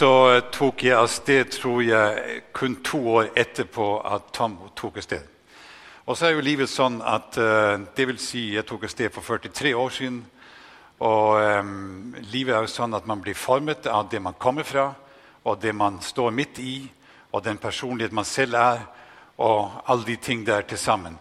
så tok jeg av sted tror jeg, kun to år etterpå at Tom tok av sted. Og så er jo livet sånn at uh, det vil si jeg tok av sted for 43 år siden. Og um, livet er jo sånn at man blir formet av det man kommer fra, og det man står midt i, og den personlighet man selv er, og alle de ting der til sammen.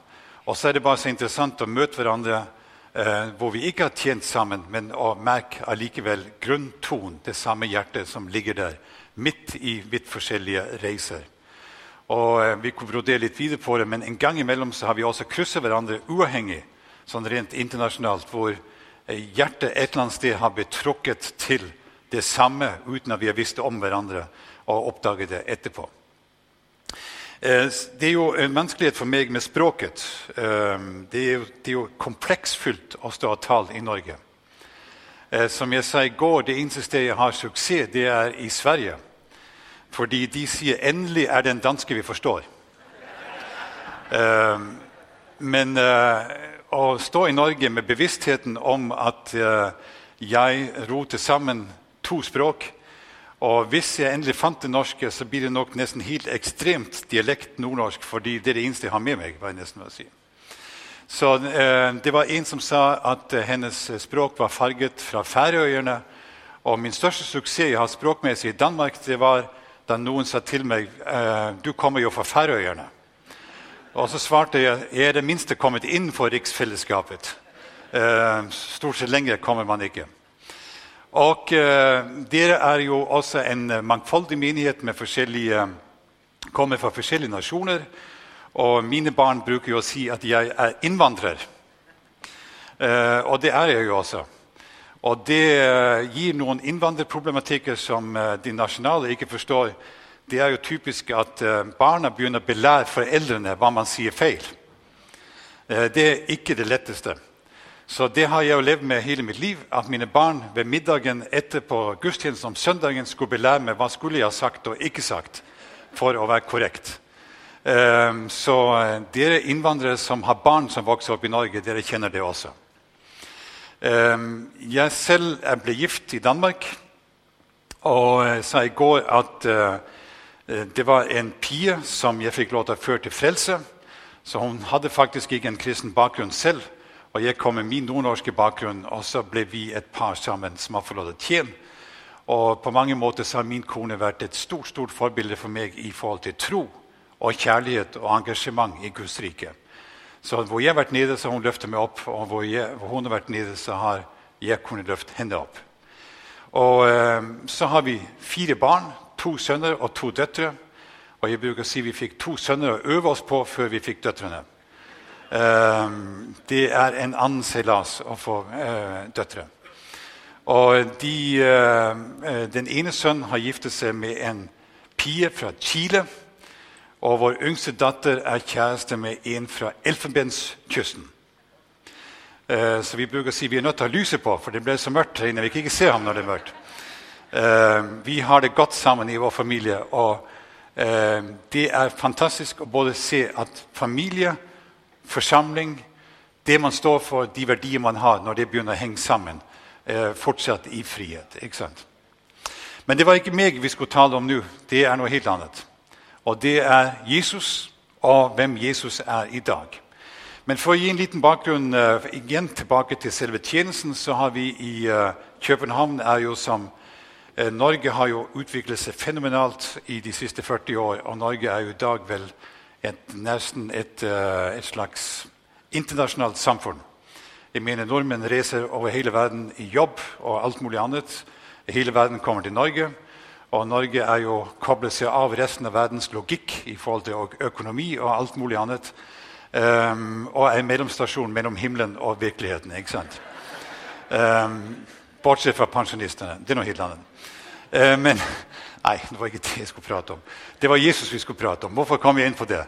Og så er det bare så interessant å møte hverandre eh, hvor vi ikke har tjent sammen, men å merke allikevel grunntonen, det samme hjertet som ligger der, midt i vidt forskjellige reiser. Og eh, Vi kunne brodere litt videre på det, men en gang imellom så har vi også krysset hverandre uavhengig, sånn rent internasjonalt, hvor eh, hjertet et eller annet sted har blitt trukket til det samme uten at vi har visst om hverandre og oppdaget det etterpå. Eh, det er jo en vanskelighet for meg med språket. Eh, det er jo, det er jo kompleksfylt å stå og tale i Norge. Eh, som jeg sa i går, det eneste stedet jeg har suksess, det er i Sverige. Fordi de sier 'endelig er det en danske vi forstår'. Men å stå i Norge med bevisstheten om at jeg roter sammen to språk og hvis jeg endelig fant det norske, så blir det nok nesten helt ekstremt dialekt nordnorsk, fordi det er det eneste jeg har med meg. var jeg nesten å si. Så eh, Det var en som sa at eh, hennes språk var farget fra Færøyene. Og min største suksess jeg har språkmessig i Danmark, det var da noen sa til meg eh, du kommer jo fra Færøyene. Og så svarte jeg jeg er det minste kommet innenfor riksfellesskapet. Eh, stort sett lenger kommer man ikke. Og eh, Dere er jo også en eh, mangfoldig menighet med forskjellige, kommer fra forskjellige nasjoner. Og mine barn bruker jo å si at jeg er innvandrer. Eh, og det er jeg jo også. Og det gir noen innvandrerproblematikker som de nasjonale ikke forstår. Det er jo typisk at barna begynner å belære foreldrene hva man sier feil. det er ikke det letteste. Så det har jeg jo levd med hele mitt liv. At mine barn ved middagen etterpå gudstjenesten om søndagen skulle belære meg hva skulle jeg ha sagt og ikke sagt for å være korrekt. Ehm, så eh, dere innvandrere som har barn som vokser opp i Norge, dere kjenner det også. Ehm, jeg selv ble gift i Danmark og eh, sa i går at eh, det var en pie som jeg fikk lov til å føre til frelse. Så hun hadde faktisk ikke en kristen bakgrunn selv. Og jeg kom med min nordnorske bakgrunn, og så ble vi et par sammen som har forlått til. Og på mange måter har min kone vært et stort stort forbilde for meg i forhold til tro og kjærlighet og engasjement i Guds rike. Så hvor jeg har vært nede, så har hun løftet meg opp, og hvor, jeg, hvor hun har vært nede, så har jeg kunnet løfte henne opp. Og eh, så har vi fire barn, to sønner og to døtre. Og jeg bruker å si vi fikk to sønner å øve oss på før vi fikk døtrene. Ehm, det er en annen seilas å få eh, døtre. Og de, eh, den ene sønnen har giftet seg med en pie fra Chile. Og vår yngste datter er kjæreste med en fra Elfenbenskysten. Eh, så vi bruker å si vi er nødt til å ha lyset på, for det ble så mørkt her inne. Vi kan ikke se ham når det er mørkt. Vi har det godt sammen i vår familie, og det er fantastisk å både se at familie forsamling, det man står for, de verdier man har, når det begynner å henge sammen, eh, fortsatt i frihet. ikke sant? Men det var ikke meg vi skulle tale om nå. Det er noe helt annet. Og det er Jesus og hvem Jesus er i dag. Men for å gi en liten bakgrunn uh, igjen tilbake til selve tjenesten, så har vi i uh, København er jo som uh, Norge har jo utviklet seg fenomenalt i de siste 40 år. Og Norge er jo i dag vel et, nesten et, eh, et, slags internasjonalt samfunn. Jeg mener Nordmenn reiser over hele verden i jobb og alt mulig annet. Hele verden kommer til Norge. Og Norge er jo koblet seg av resten av verdens logikk i forhold til økonomi og alt mulig annet. Um, og er en mellomstasjon mellom himmelen og virkeligheten. ikke sant? Um, bortsett fra pensjonistene. Det er noe helt annet. Uh, men Nei, det var ikke det jeg skulle prate om. Det var Jesus vi skulle prate om. Hvorfor kom vi inn på det?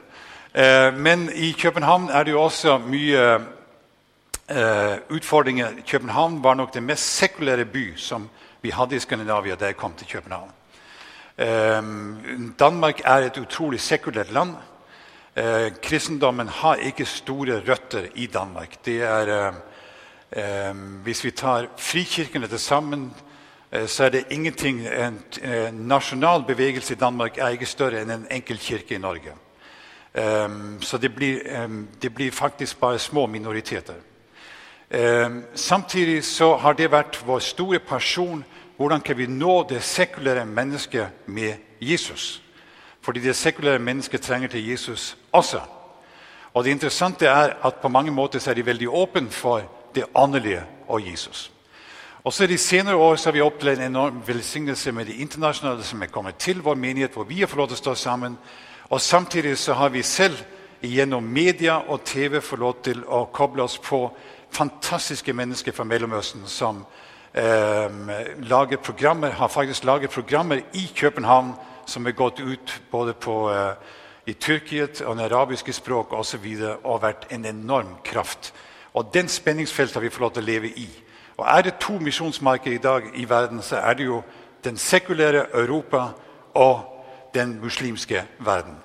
Eh, men i København er det jo også mye eh, utfordringer. København var nok den mest sekulære by som vi hadde i Skandinavia da jeg kom til København. Eh, Danmark er et utrolig sekulært land. Eh, kristendommen har ikke store røtter i Danmark. Det er, eh, eh, hvis vi tar frikirkene til sammen så er det ingenting En eh, nasjonal bevegelse i Danmark er større enn en enkel kirke i Norge. Um, så det blir, um, det blir, faktisk bare små minoriteter. Um, samtidig så har det vært vår store person. Hvordan kan vi nå det sekulære mennesket med Jesus? Fordi det sekulære mennesket trenger til Jesus også. Og det interessante er at på mange måter så er de veldig åpne for det åndelige og Jesus. Og så I de senere år så har vi opplevd en enorm velsignelse med de internasjonale som er kommet til vår menighet, hvor vi har fått lov til å stå sammen. Og Samtidig så har vi selv gjennom media og TV fått lov til å koble oss på fantastiske mennesker fra Mellomøsten som eh, lager programmer, har faktisk laget programmer i København som er gått ut både på, eh, i Tyrkiet og det arabiske språk osv. Og, og vært en enorm kraft. Og Den spenningsfeltet har vi fått lov til å leve i. Og Er det to misjonsmarker i dag i verden, så er det jo den sekulære Europa og den muslimske verden.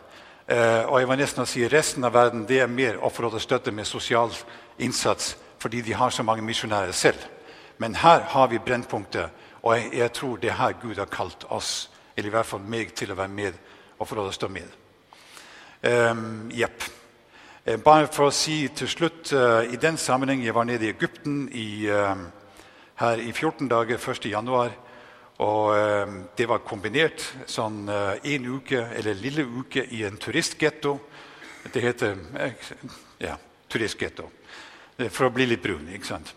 Eh, og jeg var nesten å si Resten av verden det er mer å få støtte med sosial innsats fordi de har så mange misjonærer selv. Men her har vi brennpunktet, og jeg, jeg tror det er her Gud har kalt oss eller i hvert fall meg, til å være med og få stå med. Um, yep. uh, bare for å si til slutt uh, I den sammenheng Jeg var nede i Egypten i, uh, her i 14 dager 1. januar. Og det var kombinert sånn en uke, eller lille uke, i en turistgetto. Det heter ja, turistgetto. For å bli litt brun, ikke sant?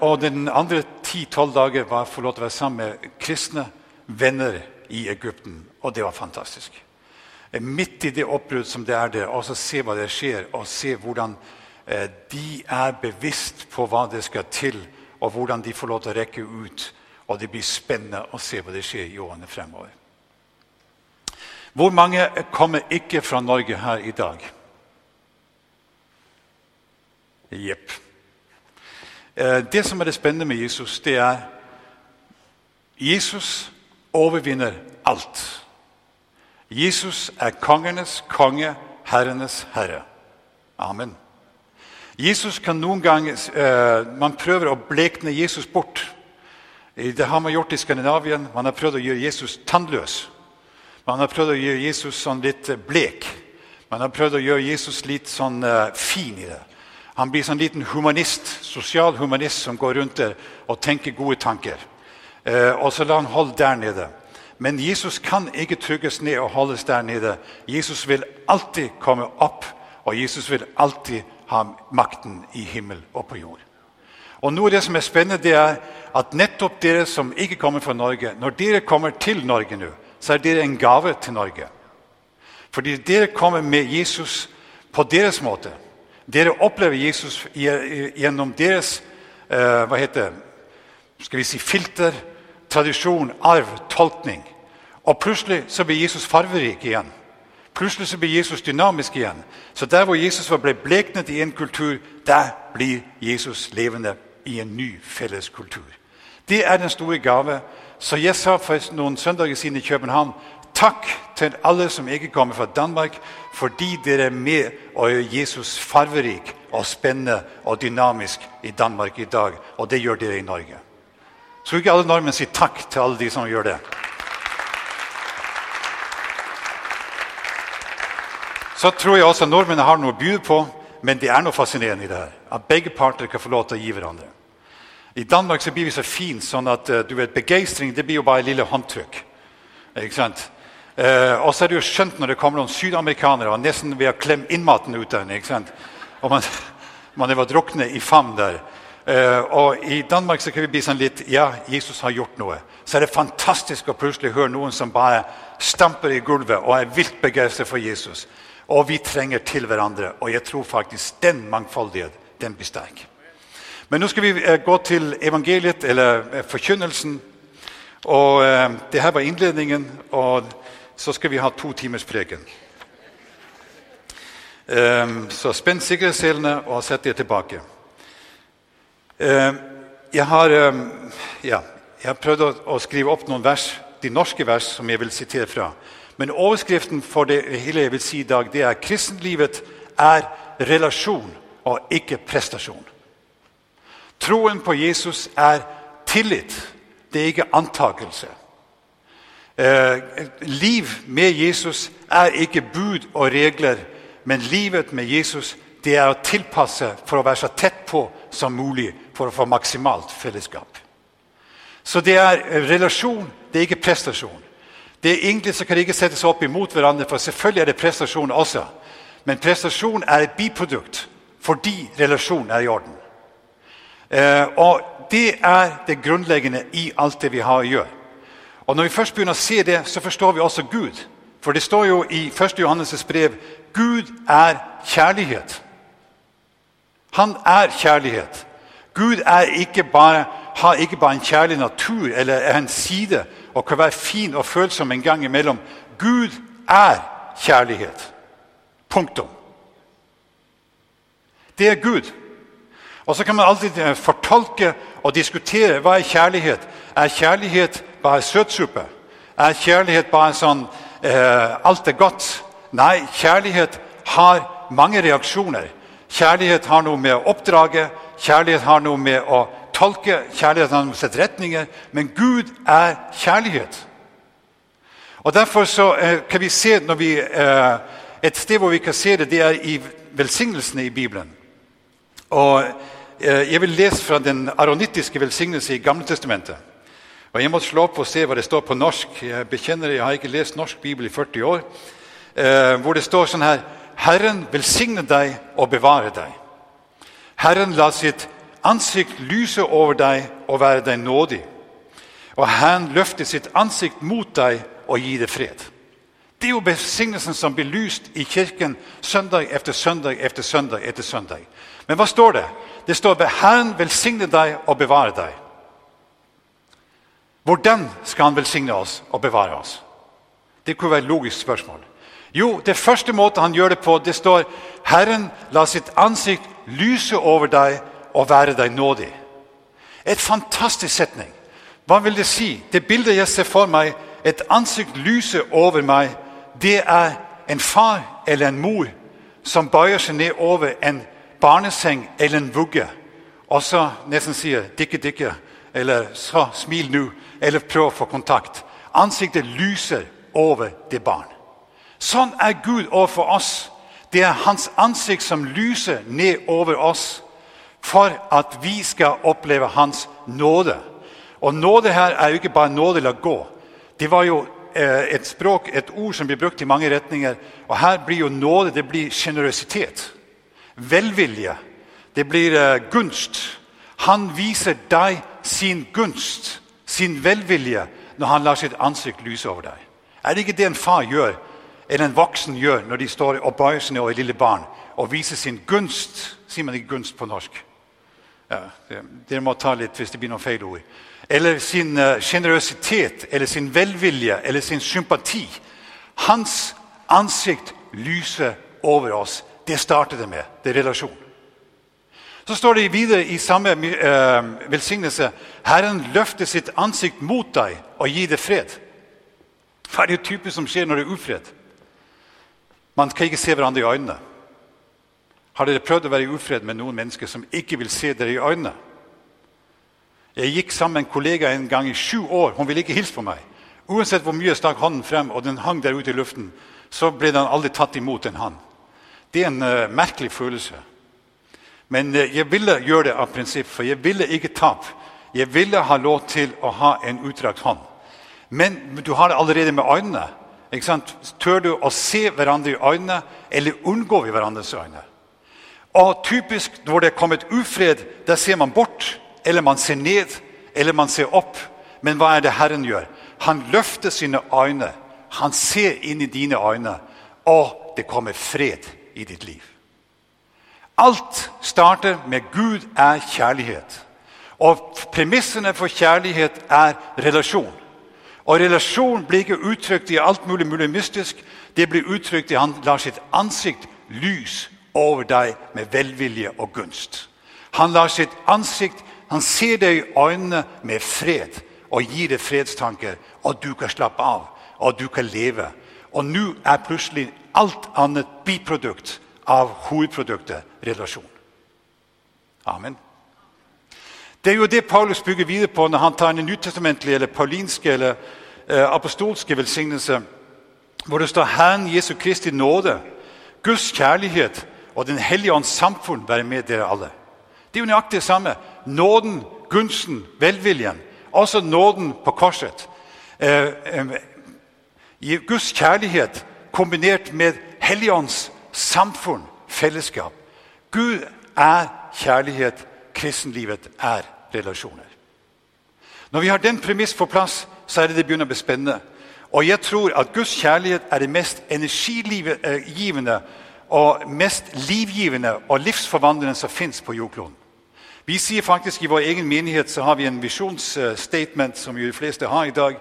og den andre ti-tolv dager var å få være sammen med kristne venner i Egypten, og det var fantastisk. Midt i det oppbrudd som det er der, og så se hva det skjer, og se hvordan eh, de er bevisst på hva det skal til, og hvordan de får lov til å rekke ut. Og det blir spennende å se hva det skjer i årene fremover. Hvor mange kommer ikke fra Norge her i dag? Jepp. Eh, det som er det spennende med Jesus, det er Jesus overvinner alt. Jesus er kongenes konge, herrenes herre. Amen. Jesus kan noen ganger uh, Man prøver å blekne Jesus bort. Det har man gjort i Skandinavien. Man har prøvd å gjøre Jesus tannløs. Man har prøvd å gjøre Jesus sånn litt blek. Man har prøvd å gjøre Jesus litt sånn uh, fin i det. Han blir sånn liten humanist, sosial humanist som går rundt der og tenker gode tanker. Eh, og så la han holde der nede. Men Jesus kan ikke trygges ned og holdes der nede. Jesus vil alltid komme opp, og Jesus vil alltid ha makten i himmel og på jord. Og noe av det som er spennende, det er at nettopp dere som ikke kommer fra Norge, når dere kommer til Norge nå, så er dere en gave til Norge. Fordi dere kommer med Jesus på deres måte. Dere opplever Jesus gjennom deres eh, hva heter skal vi si, filter tradisjon, arv, tolkning. Og plutselig så blir Jesus farverik igjen. Plutselig så blir Jesus dynamisk igjen. Så der hvor Jesus ble bleknet i en kultur, der blir Jesus levende i en ny felles kultur. Det er den store gave. Så jeg sa for noen søndager siden i København takk til alle som ikke kommer fra Danmark, fordi dere er med og gjør Jesus farverik og spennende og dynamisk i Danmark i dag. Og det gjør dere i Norge. Skulle ikke alle nordmenn si takk til alle de som gjør det? Så tror jeg også nordmennene har noe å by på, men det er noe fascinerende i det her. At begge parter kan få lov til å gi hverandre. I Danmark så blir vi så fine sånn at uh, du vet, begeistring det blir jo bare et lille håndtrykk. Ikke sant? Eh, og så er det jo skjønt når det kommer noen sydamerikanere og nesten ved å klemme innmaten ut av den. Og man, man er drukne i favn der. Uh, og I Danmark så kan vi bli sånn litt Ja, Jesus har gjort noe. Så er det fantastisk å plutselig høre noen som bare stamper i gulvet og er vilt begeistret for Jesus. Og vi trenger til hverandre. Og jeg tror faktisk den mangfoldighet den blir sterk. Men nå skal vi uh, gå til evangeliet, eller uh, forkynnelsen. Og Det her var innledningen, og så skal vi ha to timers preken. Um, så spenn sikkerhetsselene og sett dere tilbake. Um, jeg har, um, ja, jeg har prøvd å, skrive opp noen vers, de norske vers som jeg vil sitere fra. Men overskriften for det hele jeg vil si i dag, det er kristenlivet er relasjon og ikke prestasjon. Troen på Jesus er tillit det er ikke antakelse. Eh, liv med Jesus er ikke bud og regler, men livet med Jesus det er å tilpasse for å være så tett på som mulig for å få maksimalt fellesskap. Så det er relasjon, det er ikke prestasjon. Det er Egentlig så kan det ikke settes opp imot hverandre, for selvfølgelig er det prestasjon også. Men prestasjon er et biprodukt fordi relasjon er i orden. Eh, og Det er det grunnleggende i alt det vi har å gjøre. Og Når vi først begynner å se det, så forstår vi også Gud. For det står jo i 1. Johannes' brev Gud er kjærlighet. Han er kjærlighet. Gud er ikke bare, har ikke bare en kjærlig natur eller er en side og kan være fin og følsom en gang imellom. Gud er kjærlighet. Punktum. Det er Gud. Og Så kan man alltid eh, fortolke og diskutere hva er kjærlighet. Er kjærlighet bare søtsuppe? Er kjærlighet bare sånn eh, alt er godt? Nei, kjærlighet har mange reaksjoner. Kjærlighet har noe med å oppdrage, kjærlighet har noe med å tolke, kjærlighet har sette retninger. Men Gud er kjærlighet. Og Derfor så, eh, kan vi se når vi, eh, Et sted hvor vi kan se det, det er i velsignelsene i Bibelen. Og eh, Jeg vil lese fra den aronittiske velsignelse i Gamle Testamentet. Og Jeg må slå opp og se hva det står på norsk. Jeg bekjenner Jeg har ikke lest norsk bibel i 40 år. Hvor det står sånn her Herren velsigne deg og bevare deg. Herren la sitt ansikt lyse over deg og være deg nådig. Og Herren løfter sitt ansikt mot deg og gir deg fred. Det er jo besignelsen som blir lyst i kirken søndag etter søndag etter søndag. etter søndag. Men hva står det? Det står at Herren velsigne deg og bevare deg. Hvordan skal han velsigne oss og bevare oss? Det kunne være et logisk spørsmål. Jo, det første måten han gjør det på, det står Herren la sitt ansikt lyse over deg og være deg nådig. Et fantastisk setning. Hva vil det si? Det bildet jeg ser for meg, et ansikt lyse over meg, det er en far eller en mor som bøyer seg ned over en barneseng eller en vugge, og så nesten sier 'dikke, dikke', eller 'så smil nå', eller prøv å få kontakt. Ansiktet lyser over det barn. Sånn er Gud overfor oss. Det er hans ansikt som lyser ned over oss for at vi skal oppleve hans nåde. Og nåde her er jo ikke bare nåde la gå. Det var jo eh, et språk, et ord som blir brukt i mange retninger. Og her blir jo nåde det blir sjenerøsitet. Velvilje. Det blir eh, gunst. Han viser deg sin gunst, sin velvilje, når han lar sitt ansikt lyse over deg. Er det ikke det en far gjør eller en voksen gjør når de står seg over et lille barn og viser sin gunst. Sier man ikke gunst på norsk? Ja, Dere må ta litt hvis det blir noen feil ord. Eller sin sjenerøsitet, uh, eller sin velvilje, eller sin sympati. Hans ansikt lyser over oss. Det starter det med. Det er relasjon. Så står det videre i samme uh, velsignelse Herren løfter sitt ansikt mot deg og gir deg fred. Hva er det typisk som skjer når det er ufred? Man kan ikke se hverandre i øynene. Har dere prøvd å være i ufred med noen mennesker som ikke vil se dere i øynene? Jeg gikk sammen med en kollega en gang i sju år. Hun ville ikke hilse på meg. Uansett hvor mye jeg stakk hånden frem, og den hang der ute i luften, så ble den aldri tatt imot en hånd. Det er en uh, merkelig følelse. Men uh, jeg ville gjøre det av prinsipp, for jeg ville ikke tape. Jeg ville ha lov til å ha en utdrakt hånd. Men du har det allerede med øynene. Tør du å se hverandre i øynene, eller unngår vi hverandres øyne? Og typisk når det er kommet ufred, der ser man bort, eller man ser ned, eller man ser opp. Men hva er det Herren gjør? Han løfter sine øyne. Han ser inn i dine øyne, og det kommer fred i ditt liv. Alt starter med Gud er kjærlighet. Og premissene for kjærlighet er relasjon. Og relasjon blir ikke uttrykt i alt mulig mulig mystisk. Det blir uttrykt i han lar sitt ansikt lys over deg med velvilje og gunst. Han lar sitt ansikt, han ser deg i øynene med fred og gir deg fredstanker, og du kan slappe av, og du kan leve. Og nå er plutselig alt annet biprodukt av hovedproduktet relasjon. Amen. Det er jo det Paulus bygger videre på når han tar en nytestamentlig eller paulinske eller eh, apostolske velsignelse, hvor det står 'Herren Jesu Kristi nåde', Guds kjærlighet og Den hellige ånds samfunn være med dere alle. Det er jo nøyaktig det samme. Nåden, gunsten, velviljen. Også nåden på korset. Eh, eh, Guds kjærlighet kombinert med Helligånds samfunn, fellesskap. Gud er kjærlighet. Kristenlivet er relasjoner. Når vi har den premiss på plass, så er det det begynner å bli spennende. Og jeg tror at Guds kjærlighet er det mest energigivende og mest livgivende og livsforvandlende som fins på jordkloden. Vi sier faktisk I vår egen menighet så har vi en visjonsstatement som jo de fleste har i dag,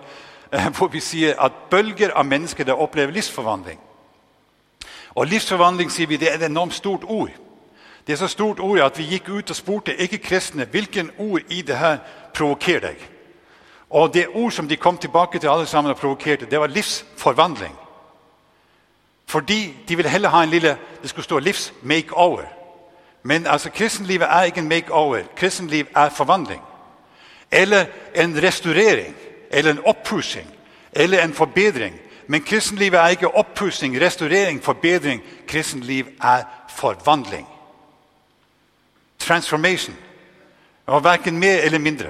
eh, hvor vi sier at bølger av mennesker der opplever livsforvandling. Og livsforvandling sier vi, det er et enormt stort ord. Det er så stort ord at vi gikk ut og spurte ikke-kristne hvilken ord i det her provokerer deg. Og det ord som de kom tilbake til alle sammen og provokerte, det var livsforvandling. Fordi de ville heller ha en lille Det skulle stå 'livs-makeover'. Men altså, kristenlivet er ikke en makeover. Kristenliv er forvandling. Eller en restaurering. Eller en oppussing. Eller en forbedring. Men kristenlivet er ikke oppussing, restaurering, forbedring. Kristenliv er forvandling. Transformation. Og Verken mer eller mindre.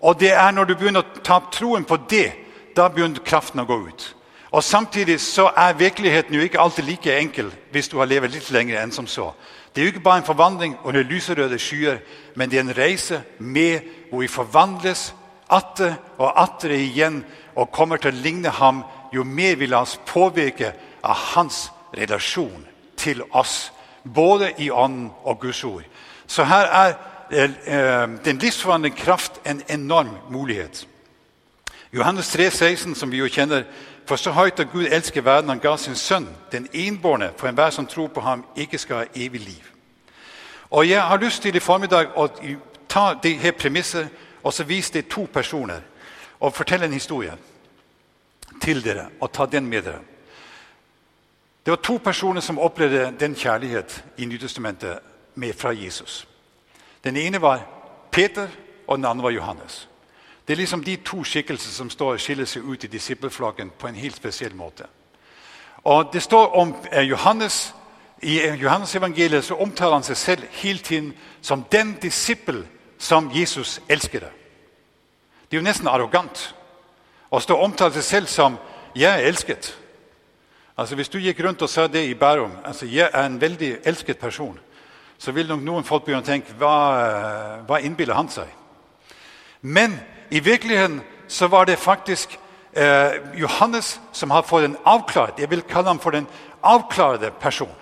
Og det er når du begynner å ta troen på det, da begynner kraften å gå ut. Og Samtidig så er virkeligheten jo ikke alltid like enkel hvis du har levd litt lenger enn som så. Det er jo ikke bare en forvandling under lyserøde skyer, men det er en reise med hvor vi forvandles atter og atter igjen og kommer til å ligne ham jo mer vi lar oss påvirke av hans relasjon til oss, både i ånden og Guds ord. Så her er eh, den livsforvandlende kraft en enorm mulighet. Johannes 3, 16, som vi jo kjenner, for så høyt at Gud elsker verden, han ga sin sønn, den innbårne, for enhver som tror på ham, ikke skal ha evig liv. Og Jeg har lyst til i formiddag å ta det her premisset og så vise det to personer og fortelle en historie til dere og ta den med dere. Det var to personer som opplevde den kjærlighet i Nytestamentet fra Jesus. Den ene var Peter, og den andre var Johannes. Det er liksom de to skikkelser som står og skiller seg ut i disippelflokken på en helt spesiell måte. Og Det står om eh, Johannes I Johannes evangeliet så omtaler han seg selv hele tiden som den disippel som Jesus elsker. Det er jo nesten arrogant å stå og omtale seg selv som 'jeg er elsket'. Altså Hvis du gikk rundt og sa det i Bærum altså 'Jeg er en veldig elsket person', så vil nok noen folk begynne å tenke 'Hva, hva innbiller han seg?' Men i virkeligheten så var det faktisk eh, Johannes som hadde fått en avklart Jeg vil kalle ham for den avklarede person.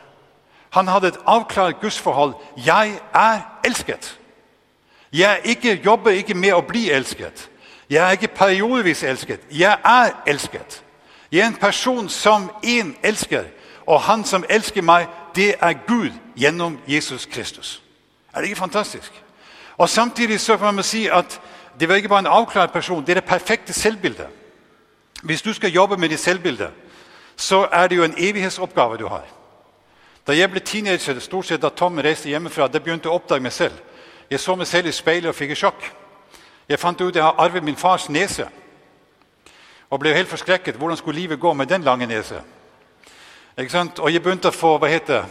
Han hadde et avklart gudsforhold. 'Jeg er elsket'. Jeg ikke, jobber ikke med å bli elsket. Jeg er ikke periodevis elsket. Jeg er elsket. Jeg er en person som én elsker, og han som elsker meg, det er Gud gjennom Jesus Kristus. Er det ikke fantastisk? Og Samtidig så kan man si at det var ikke bare en avklart person, det er det perfekte selvbildet. Hvis du skal jobbe med ditt selvbilde, så er det jo en evighetsoppgave du har. Da jeg ble teenager, stort sett da Tom reiste hjemmefra, da begynte jeg å oppdage meg selv. Jeg så meg selv i speilet og fikk et sjokk. Jeg fant ut at jeg har arvet min fars nese. Og ble helt forskrekket. Hvordan skulle livet gå med den lange nese? Og jeg begynte å få hva heter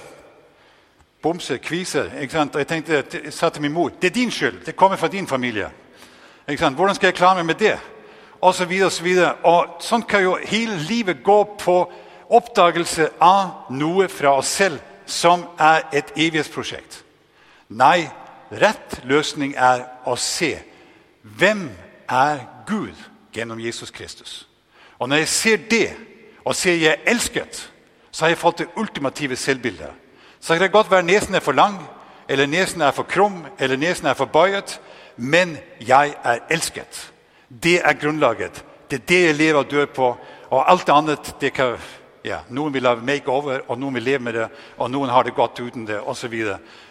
bomser, kviser. Og jeg tenkte, jeg sa til min mor det er din skyld. Det kommer fra din familie. Hvordan skal jeg klare meg med det? Og så videre, og så videre. Og sånn kan jo hele livet gå på oppdagelse av noe fra oss selv som er et evighetsprosjekt. Nei, rett løsning er å se hvem er Gud gjennom Jesus Kristus. Og når jeg ser det, og ser jeg er elsket, så har jeg fått det ultimative selvbildet. Så kan det godt være nesen er for lang, eller nesen er for krum, eller nesen er for bøyet, men jeg er elsket. Det er grunnlaget. Det er det jeg lever og dør på. Og alt det annet det kan, ja, Noen vil ha makeover, og noen vil leve med det, og noen har det godt uten det osv.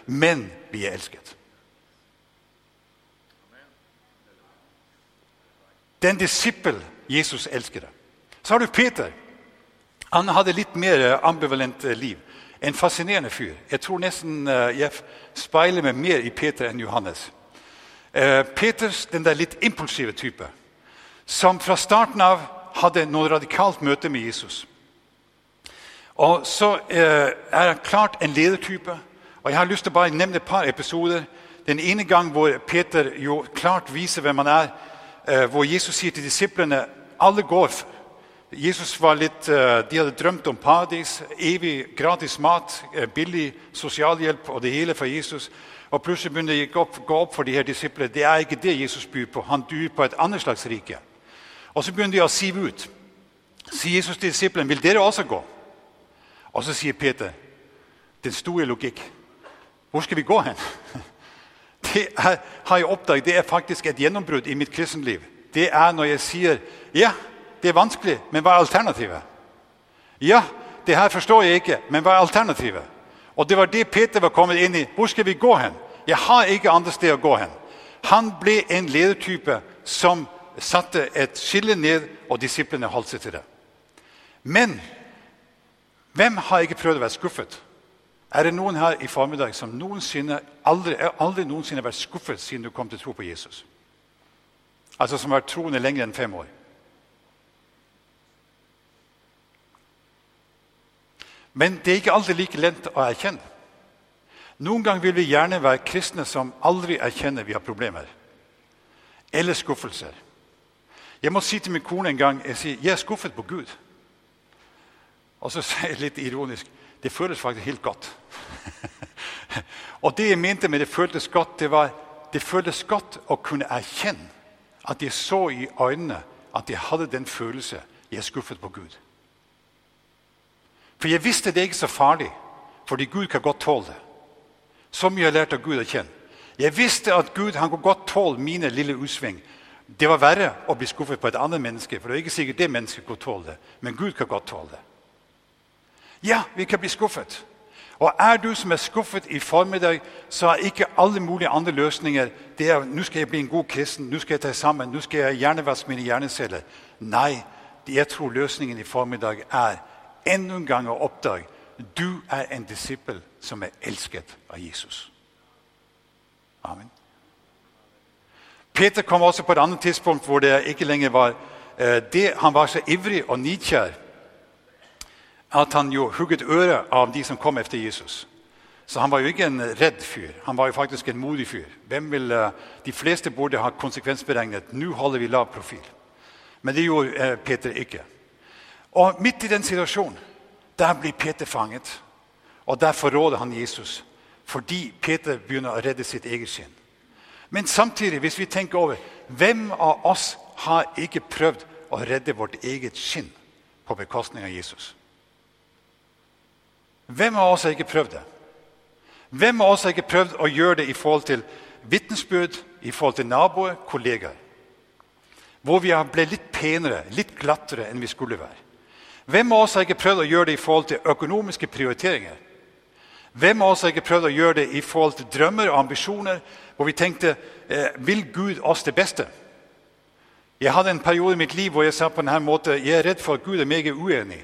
Men vi er elsket. Den disippel Jesus elsket. Så har du Peter. Han hadde litt mer ambivalent liv. En fascinerende fyr. Jeg tror nesten eh, jeg speiler meg mer i Peter enn Johannes. Eh, Peters, den der litt impulsive type, som fra starten av hadde noe radikalt møte med Jesus. Og så eh, er han klart en ledertype. Og Jeg har lyst til å bare nevne et par episoder. Den ene gang hvor Peter jo klart viser hvem han er, eh, hvor Jesus sier til disiplene alle går. Jesus var litt, De hadde drømt om paradis, evig gratis mat, billig sosialhjelp og det hele fra Jesus. Og Plutselig begynner det å gå opp for de her disiplene. Det er ikke det Jesus byr på. Han byr på et annet slags rike. Og Så begynner de å sive ut. Sier Jesus til disiplene, vil dere også gå? Og så sier Peter, den store logikk. Hvor skal vi gå hen? Det er, har jeg oppdaget, det er faktisk et gjennombrudd i mitt kristenliv. Det er når jeg sier ja, det er vanskelig, men hva er alternativet? Ja, det her forstår jeg ikke, men hva er alternativet? Og Det var det Peter var kommet inn i. Hvor skal vi gå hen? Jeg har ikke andre sted å gå hen. Han ble en ledertype som satte et skille ned, og disiplene holdt seg til det. Men hvem har ikke prøvd å være skuffet? Er det noen her i formiddag som noensinne, aldri, aldri noensinne har vært skuffet siden du kom til tro på Jesus? Altså som har vært troende lenger enn fem år? Men det er ikke alltid like lett å erkjenne. Noen ganger vil vi gjerne være kristne som aldri erkjenner vi har problemer. Eller skuffelser. Jeg må si til min kone en gang jeg sier, jeg er skuffet på Gud. Og så sier jeg litt ironisk det føles faktisk helt godt. og det jeg mente med det føltes godt, det var det føltes godt å kunne erkjenne at jeg så i øynene at jeg hadde den følelse jeg er skuffet på Gud. For jeg visste det er ikke så farlig, fordi Gud kan godt tåle det. Så mye jeg lært av Gud å kjenne. Jeg visste at Gud han kan godt tåle mine lille utsving. Det var verre å bli skuffet på et annet menneske, for det er ikke sikkert det mennesket kan tåle det. Men Gud kan godt tåle det. Ja, vi kan bli skuffet. Og er du som er skuffet i formiddag, så er ikke alle mulige andre løsninger det er nå skal jeg bli en god kristen, nå skal jeg ta sammen, nå skal jeg hjernevaske mine hjerneceller. Nei, jeg tror løsningen i formiddag er enda en gang å oppdage du er en disippel som er elsket av Jesus. Amen. Peter kom også på et annet tidspunkt hvor det ikke lenger var eh, det. Han var så ivrig og nidkjær at han jo hugget øret av de som kom etter Jesus. Så han var jo ikke en redd fyr. Han var jo faktisk en modig fyr. Vil, eh, de fleste burde ha konsekvensberegnet nå holder vi lav profil. Men det gjorde eh, Peter ikke. Og midt i den situasjonen der blir Peter fanget. Og der forråder han Jesus fordi Peter begynner å redde sitt eget skinn. Men samtidig, hvis vi tenker over hvem av oss har ikke prøvd å redde vårt eget skinn på bekostning av Jesus? Hvem av oss har ikke prøvd det? Hvem av oss har ikke prøvd å gjøre det i forhold til vitnesbyrd, i forhold til naboer, kollegaer? Hvor vi blitt litt penere, litt glattere enn vi skulle være. Hvem av oss har ikke prøvd å gjøre det i forhold til økonomiske prioriteringer? Hvem av oss har ikke prøvd å gjøre det i forhold til drømmer og ambisjoner, hvor vi tenkte eh, vil Gud oss det beste? Jeg hadde en periode i mitt liv hvor jeg sa på denne måten jeg er redd for at Gud er meget uenig.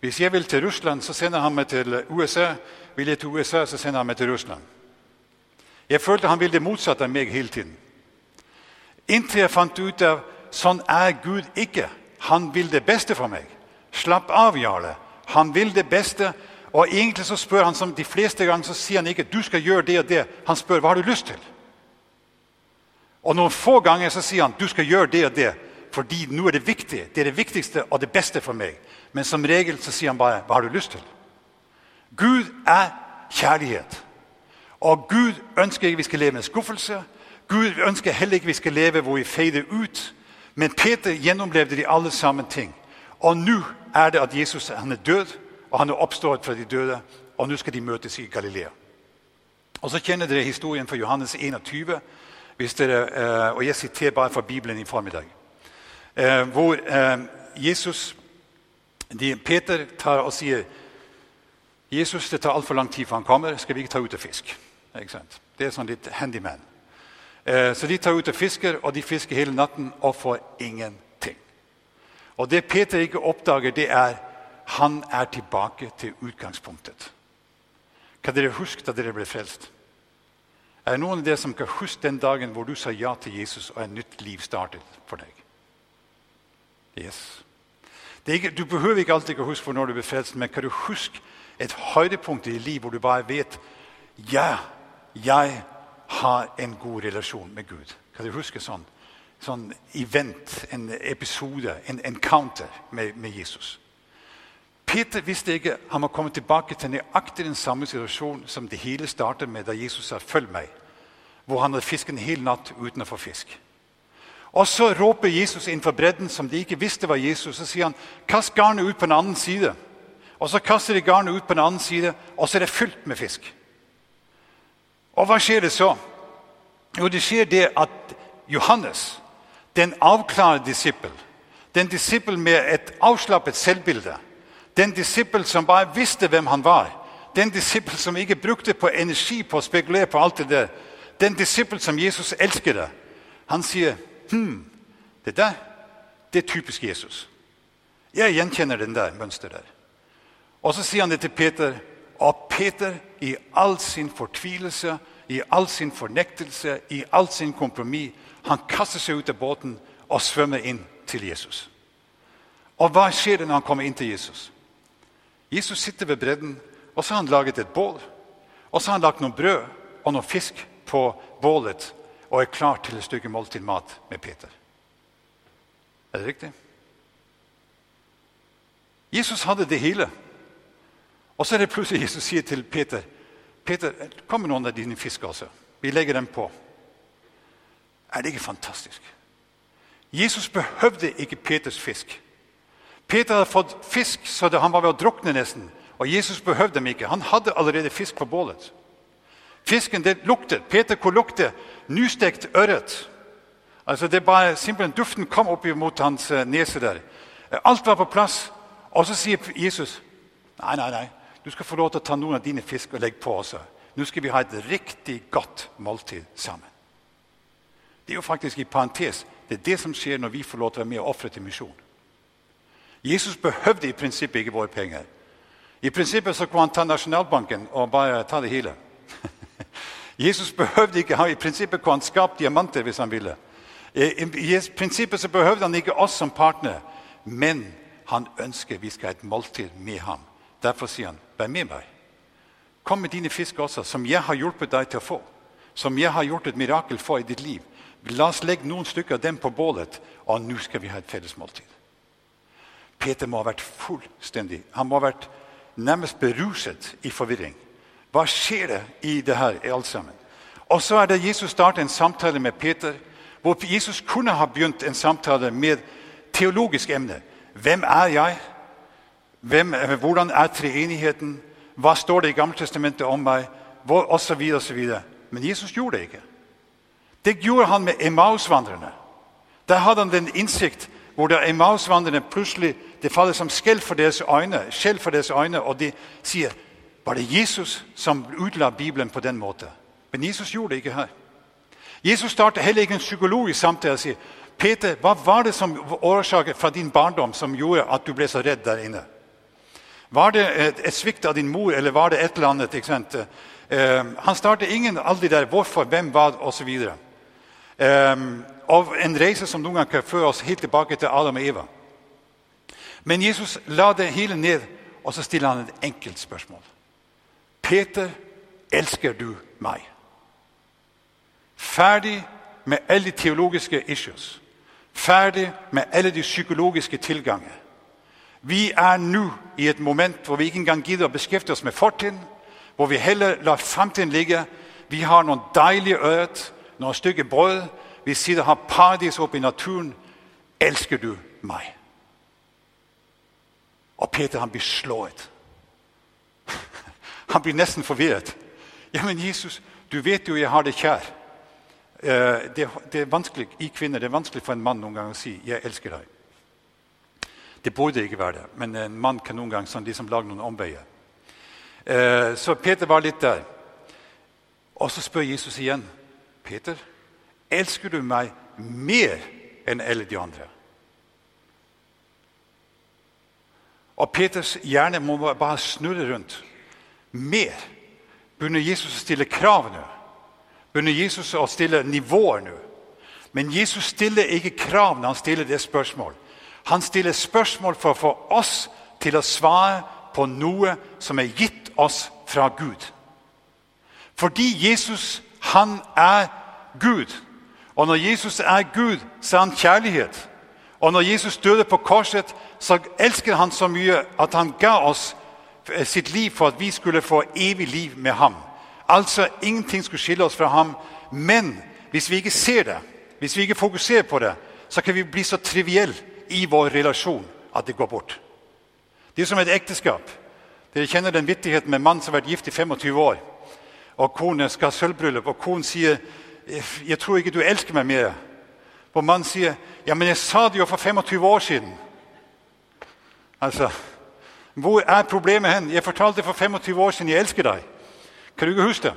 Hvis jeg vil til Russland, så sender han meg til USA. Vil jeg til USA, så sender han meg til Russland. Jeg følte han ville det motsatte av meg hele tiden. Inntil jeg fant ut av sånn er Gud ikke. Han vil det beste for meg. Slapp av, Jarle. Han vil det beste. Og egentlig så spør han som de fleste ganger så sier han ikke du skal gjøre det og det. Han spør hva har du lyst til. Og noen få ganger så sier han du skal gjøre det og det. Fordi nå er det viktig. Det er det viktigste og det beste for meg. Men som regel så sier han bare 'Hva har du lyst til?' Gud er kjærlighet. Og Gud ønsker ikke vi skal leve med skuffelse. Gud ønsker heller ikke vi skal leve hvor vi feider ut. Men Peter gjennomlevde de alle sammen ting. Og nå er det at Jesus han er død, og han er oppstått fra de døde. Og nå skal de møtes i Galilea. Og Så kjenner dere historien fra Johannes 21, dere, eh, og jeg siterer bare fra Bibelen i formiddag. Eh, hvor eh, Jesus Peter tar og sier Jesus, det tar altfor lang tid før han kommer. Skal vi ikke ta ut og fiske? Det er sånn litt handyman. Så de tar ut og fisker, og de fisker hele natten og får ingenting. Og Det Peter ikke oppdager, det er han er tilbake til utgangspunktet. Kan dere huske da dere ble frelst? Er det noen av dere som kan huske den dagen hvor du sa ja til Jesus, og et nytt liv startet for deg? Yes. Ikke, du behøver ikke alltid å huske for når du ble frelst, men kan du huske et høydepunkt i livet hvor du bare vet ja, jeg har en god relasjon med Gud? Kan du huske sånn? Sånn event, en episode, en encounter med, med Jesus. Peter visste ikke han må komme tilbake til nøyaktig den samme situasjonen som det hele startet med da Jesus sa 'følg meg', hvor han hadde fisket en hel natt uten å få fisk. Og Så råper Jesus innenfor bredden, som de ikke visste var Jesus. Så sier han, 'Kast garnet ut på den annen side.' Og Så kaster de garnet ut på den annen side, og så er det fylt med fisk. Og hva skjer det så? Jo, det skjer det at Johannes, den avklarede disippel, den disippel med et avslappet selvbilde, den disippel som bare visste hvem han var, den disippel som ikke brukte på energi på å spekulere på alt det der, den disippel som Jesus elsket, han sier hm, det der det er typisk Jesus. Jeg gjenkjenner den der mønsteret der. Og så sier han det til Peter. Og Peter, i all sin fortvilelse, i all sin fornektelse, i all sin kompromiss, han kaster seg ut av båten og svømmer inn til Jesus. Og hva skjer når han kommer inn til Jesus? Jesus sitter ved bredden, og så har han laget et bål. Og så har han lagt noe brød og noe fisk på bålet og er klar til et stykke måltid mat med Peter. Er det riktig? Jesus hadde det hele. Og så er det plutselig Jesus sier til Peter Peter, kom med noen av dine fisk også. Vi legger dem på. Er det ikke fantastisk? Jesus behøvde ikke Peters fisk. Peter hadde fått fisk så han var ved å drukne nesten. Og Jesus behøvde dem ikke. Han hadde allerede fisk på bålet. Fisken det luktet. Peter, kunne lukte Nystekt ørret. Altså det bare, simpelthen Duften kom opp mot hans uh, nese der. Uh, alt var på plass. Og så sier Jesus nei, nei, nei. Du skal få lov til å ta noen av dine fisk og legge på også. Nå skal vi ha et riktig godt måltid sammen. Det er jo faktisk i parentes. Det er det som skjer når vi får lov til å være med og ofre til misjon. Jesus behøvde i prinsippet ikke våre penger. I prinsippet så kunne han ta Nasjonalbanken og bare ta det hele. Jesus behøvde ikke I prinsippet kunne han skapt diamanter hvis han ville. I, prinsippet så behøvde han ikke oss som partner, men han ønsker vi skal ha et måltid med ham. Derfor sier han, 'Vær med meg. Kom med dine fisk også, som jeg har hjulpet deg til å få.' Som jeg har gjort et mirakel for i ditt liv. La oss legge noen stykker av dem på bålet, og nå skal vi ha et felles måltid. Peter må ha vært fullstendig Han må ha vært nærmest beruset i forvirring. Hva skjer det i det her alt sammen? Og så er det Jesus starter en samtale med Peter, hvor Jesus kunne ha begynt en samtale med teologisk emne. Hvem er jeg? Hvem, hvordan er treenigheten? Hva står det i Gammeltestamentet om meg? Og så videre, og så videre. Men Jesus gjorde det ikke. Det gjorde han med Emmaus-vandrerne. Der hadde han den innsikt hvor det Emmaus-vandrerne plutselig det faller som skjell for deres øyne, skjell for deres øyne, og de sier var det Jesus som utla Bibelen på den måten. Men Jesus gjorde det ikke her. Jesus startet heller ikke en psykologisk samtale og sier Peter, hva var det som årsaket fra din barndom som gjorde at du ble så redd der inne? Var det et, et svikt av din mor, eller var det et eller annet? ikke sant? Eh, han startet ingen de der hvorfor, hvem, hva osv. Um, og en reise som noen ganger kan føre oss helt tilbake til Adam og Eva. Men Jesus la det hele ned, og så stiller han et enkelt spørsmål. Peter, elsker du meg? Ferdig med alle de teologiske issues. Ferdig med alle de psykologiske tilganger. Vi er nå i et moment hvor vi ikke engang gidder å beskjefte oss med fortiden, hvor vi heller lar framtiden ligge. Vi har noen deilige ørret, noen stykker brød. Vi sitter og har paradis oppe i naturen. Elsker du meg? Og Peter han blir slået. Han blir nesten forvirret. Ja, men Jesus, du vet jo jeg har det kjær. Eh, det, er vanskelig i kvinner, det er vanskelig for en mann noen gang å si 'jeg elsker deg'. Det burde ikke være det, men en mann kan noen ganger sånn, liksom lage noen omveier. Eh, så Peter var litt der. Og så spør Jesus igjen. 'Peter, elsker du meg mer enn alle de andre?' Og Peters hjerne må bare snurre rundt. Mer. Begynner Jesus å stille krav nå? begynner Jesus å stille nivåer nå. Men Jesus stiller ikke krav når han stiller det spørsmål. Han stiller spørsmål for å få oss til å svare på noe som er gitt oss fra Gud. Fordi Jesus, han er Gud. Og når Jesus er Gud, så er han kjærlighet. Og når Jesus døde på korset, så elsker han så mye at han ga oss sitt liv for at vi skulle få evig liv med ham. Altså ingenting skulle skille oss fra ham. Men hvis vi ikke ser det, hvis vi ikke fokuserer på det, så kan vi bli så trivielle i vår relasjon at det går bort. Det er som et ekteskap. Dere kjenner den vittigheten med en mann som har vært gift i 25 år. Og Kone skal ha sølvbryllup, og konen sier 'Jeg tror ikke du elsker meg mer'. Og mannen sier 'Ja, men jeg sa det jo for 25 år siden'. Altså, Hvor er problemet hen? Jeg fortalte for 25 år siden 'jeg elsker deg'. Kan du ikke huske det?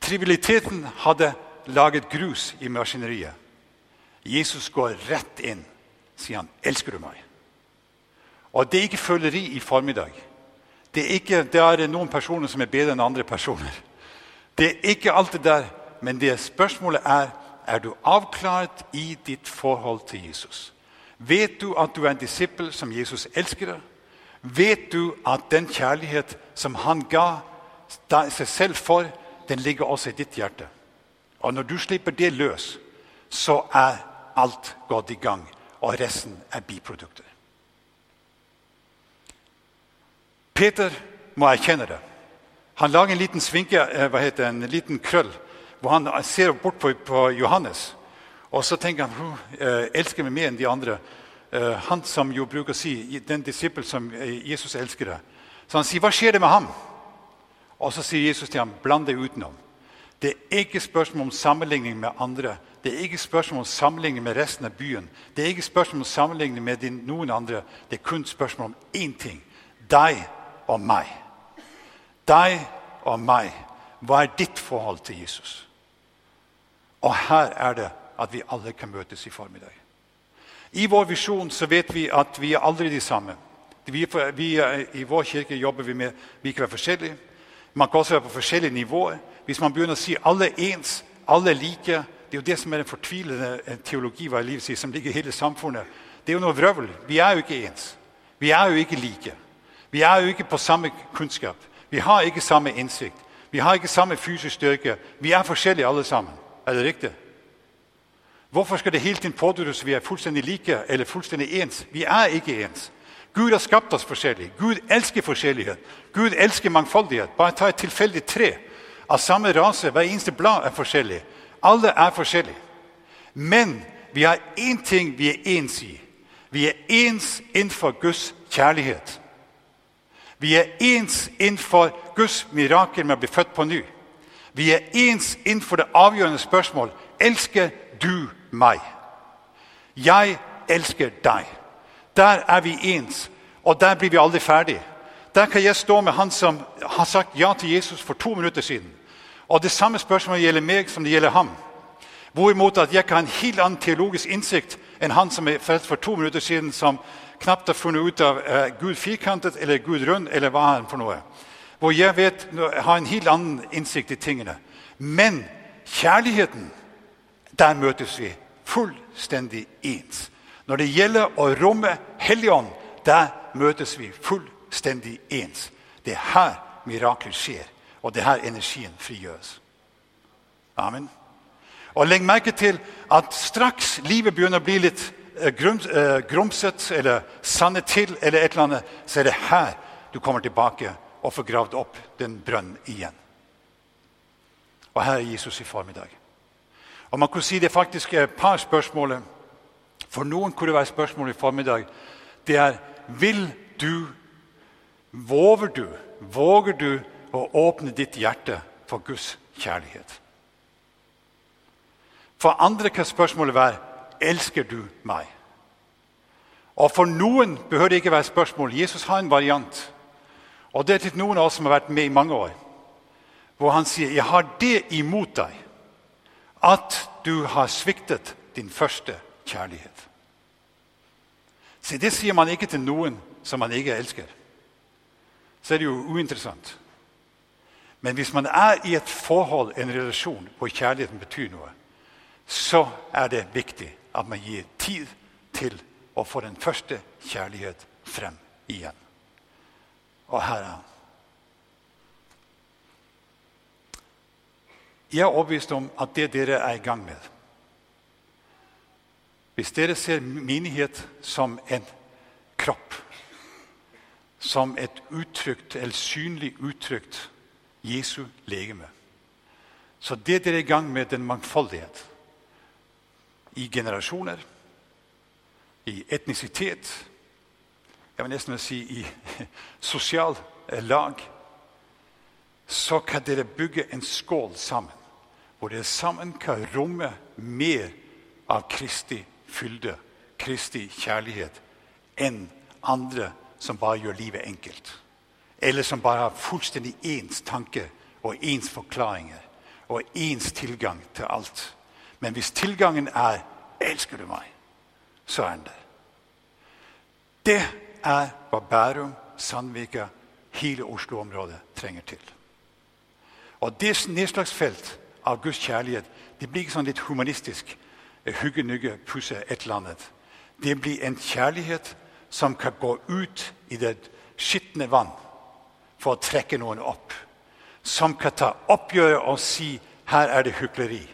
Trivialiteten hadde laget grus i maskineriet. Jesus går rett inn, sier han. 'Elsker du meg?' Og det er ikke føleri i formiddag. Det er ikke, det er noen personer som er bedre enn andre personer. Det er ikke alt det der, men det spørsmålet er er du avklart i ditt forhold til Jesus. Vet du at du er en disippel som Jesus elsker? Vet du at den kjærlighet som han ga seg selv for, den ligger også i ditt hjerte? Og når du slipper det løs, så er alt gått i gang, og resten er biprodukter. Peter må erkjenne det. Han lager en liten svinke, eh, heter en liten krøll hvor han ser bort på, på Johannes. Og så tenker han hun eh, elsker meg mer enn de andre. Eh, han som jo bruker å si den disippel som Jesus elsker det. Så han sier, 'Hva skjer det med ham?' Og så sier Jesus til ham, 'Bland deg utenom'. Det er ikke spørsmål om sammenligning med andre. Det er ikke spørsmål om sammenligning med resten av byen. Det er ikke spørsmål om sammenligning med noen andre. Det er kun spørsmål om én ting. Deg og meg. Deg og meg. Hva er ditt forhold til Jesus? Og her er det at vi alle kan møtes i formiddag. I vår visjon så vet vi at vi er aldri de samme. Vi, vi, I vår kirke jobber vi med vi kan være forskjellige. Man kan også være på forskjellige nivåer. Hvis man begynner å si alle er ens, alle like Det er jo det som er den fortvilende teologi hva livet sier, som ligger i hele samfunnet. Det er jo noe vrøvl. Vi er jo ikke ens. Vi er jo ikke like. Vi er jo ikke på samme kunnskap. Vi har ikke samme innsikt. Vi har ikke samme fysisk styrke. Vi er forskjellige alle sammen. Er det riktig? Hvorfor skal det hele tiden pådyttes vi er fullstendig like eller fullstendig ens? Vi er ikke ens. Gud har skapt oss forskjellig. Gud elsker forskjellighet. Gud elsker mangfoldighet. Bare ta et tilfeldig tre av samme rase. Hver eneste blad er forskjellig. Alle er forskjellige. Men vi har én ting vi er ens i. Vi er ens innenfor Guds kjærlighet. Vi er ens innenfor Guds mirakel med å bli født på ny. Vi er ens innenfor det avgjørende spørsmål elsker du meg. Jeg elsker deg. Der er vi ens, og der blir vi aldri ferdig. Der kan jeg stå med han som har sagt ja til Jesus for to minutter siden. Og Det samme spørsmålet gjelder meg som det gjelder ham. Hvorimot at jeg kan ha en helt annen teologisk innsikt enn han som er for to minutter siden, som knapt har funnet ut av uh, Gud firkantet eller Gud rund, eller hva han for noe. Hvor jeg vet, har en helt annen innsikt i tingene. Men kjærligheten, der møtes vi fullstendig ens. Når det gjelder å romme Helligånd, der møtes vi fullstendig ens. Det er her mirakler skjer, og det er her energien frigjøres. Amen. Og Legg merke til at straks livet begynner å bli litt eh, eh, grumset eller sanne til, eller et eller annet, så er det her du kommer tilbake og får gravd opp den brønnen igjen. Og her er Jesus i formiddag. Og man kunne si Det faktisk er et par spørsmål. For noen kunne det være spørsmål i formiddag. Det er Vil du, våger du, våger du å åpne ditt hjerte for Guds kjærlighet? For andre kan spørsmålet være elsker du meg? Og For noen behøver det ikke være spørsmål. Jesus har en variant. Og Det er til noen av oss som har vært med i mange år, hvor han sier jeg har det imot deg at du har sviktet din første kjærlighet. Så Det sier man ikke til noen som man ikke elsker. Så er det jo uinteressant. Men hvis man er i et forhold, en relasjon, hvor kjærligheten betyr noe, så er det viktig at man gir tid til å få den første kjærlighet frem igjen. Og her er han. Jeg er overbevist om at det dere er i gang med Hvis dere ser menighet som en kropp, som et uttrykt eller synlig uttrykt Jesu legeme Så det dere er i gang med, den mangfoldighet i generasjoner, i etnisitet Jeg vil nesten si i sosial lag Så kan dere bygge en skål sammen hvor det sammen kan romme mer av Kristi fylde, Kristi kjærlighet, enn andre som bare gjør livet enkelt. Eller som bare har fullstendig ens tanke og ens forklaringer og ens tilgang til alt. Men hvis tilgangen er 'elsker du meg', så er den der. Det er hva Bærum, Sandvika, hele Oslo-området trenger til. Og det nedslagsfelt av Guds kjærlighet det blir sånn litt humanistisk hugge-nugge, pusse et eller annet. Det blir en kjærlighet som kan gå ut i det skitne vann for å trekke noen opp. Som kan ta oppgjøret og si 'her er det hykleri'.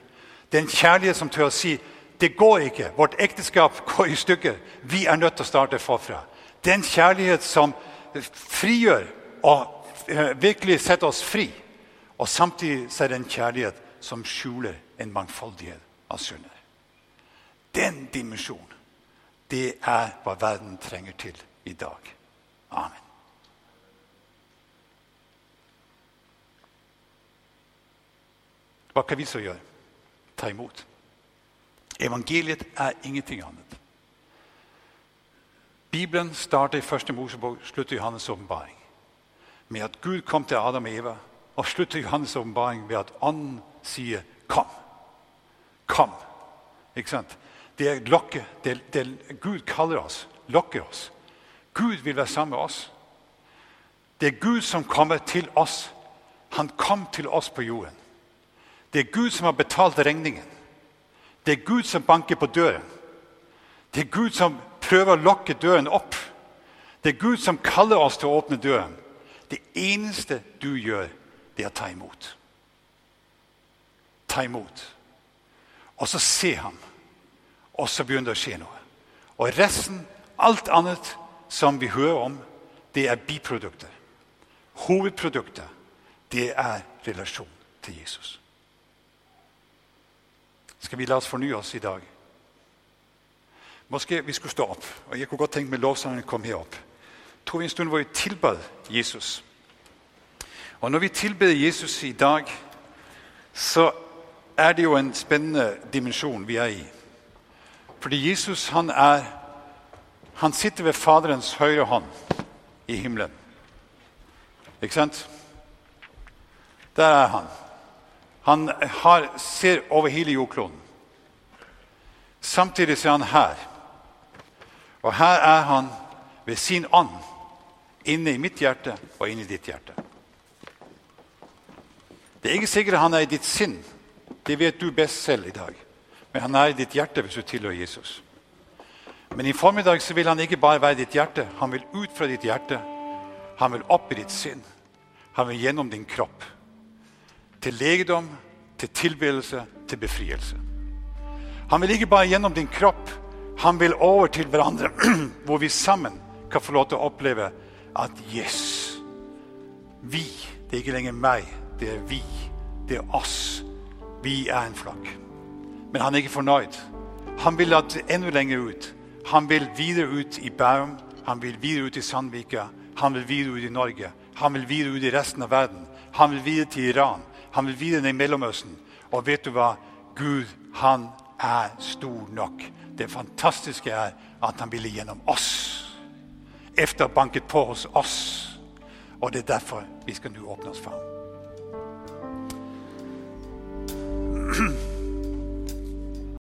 Det er en kjærlighet som tør å si 'det går ikke', vårt ekteskap går i stykker, vi er nødt til å starte forfra. Det er en kjærlighet som frigjør og eh, virkelig setter oss fri. Og samtidig er det en kjærlighet som skjuler en mangfoldighet av synder. Den dimensjonen, det er hva verden trenger til i dag. Amen. Hva kan vi så gjøre? Ta imot. Evangeliet er ingenting annet. Bibelen starter i første Mosebok, slutter Johannes' åpenbaring. Med at Gud kom til Adam og Eva, og slutter Johannes' åpenbaring ved at Ånden sier 'kom'. Kom. Ikke sant? Det er. Det, det, Gud kaller oss, lokker oss. Gud vil være sammen med oss. Det er Gud som kommer til oss. Han kom til oss på jorden. Det er Gud som har betalt regningen. Det er Gud som banker på døren. Det er Gud som prøver å lokke døren opp. Det er Gud som kaller oss til å åpne døren. Det eneste du gjør, det er å ta imot ta imot. Og så se ham. Og så begynner det å skje noe. Og resten, alt annet som vi hører om, det er biprodukter. Hovedproduktet, det er relasjon til Jesus. Skal vi la oss fornye oss i dag? Måske vi skulle stå opp. og Jeg kunne godt tenke meg lovsangen kom her opp. tror vi en stund hvor vi tilbad Jesus. Og når vi tilber Jesus i dag, så er det jo en spennende dimensjon vi er i. Fordi Jesus han er Han sitter ved Faderens høyre hånd i himmelen. Ikke sant? Der er han. Han har, ser over hele jordkloden. Samtidig er han her. Og her er han ved sin ånd inne i mitt hjerte og inne i ditt hjerte. Det er ikke sikkert han er i ditt sinn det vet du best selv i dag. Men han er i ditt hjerte hvis du tilhører Jesus. Men i formiddag så vil han ikke bare være i ditt hjerte. Han vil ut fra ditt hjerte. Han vil opp i ditt sinn. Han vil gjennom din kropp. Til legedom, til tilbedelse, til befrielse. Han vil ikke bare gjennom din kropp. Han vil over til hverandre, hvor vi sammen kan få lov til å oppleve at yes, vi Det er ikke lenger meg, det er vi. Det er oss. Vi er en flokk. Men han er ikke fornøyd. Han vil at enda lenger ut. Han vil videre ut i Bærum, han vil videre ut i Sandvika, han vil videre ut i Norge. Han vil videre ut i resten av verden. Han vil videre til Iran. Han vil videre ned i Mellomøsten. Og vet du hva? Gud, han er stor nok. Det fantastiske er at han ville gjennom oss. Efter banket på hos oss. Og det er derfor vi skal nå åpne oss for ham.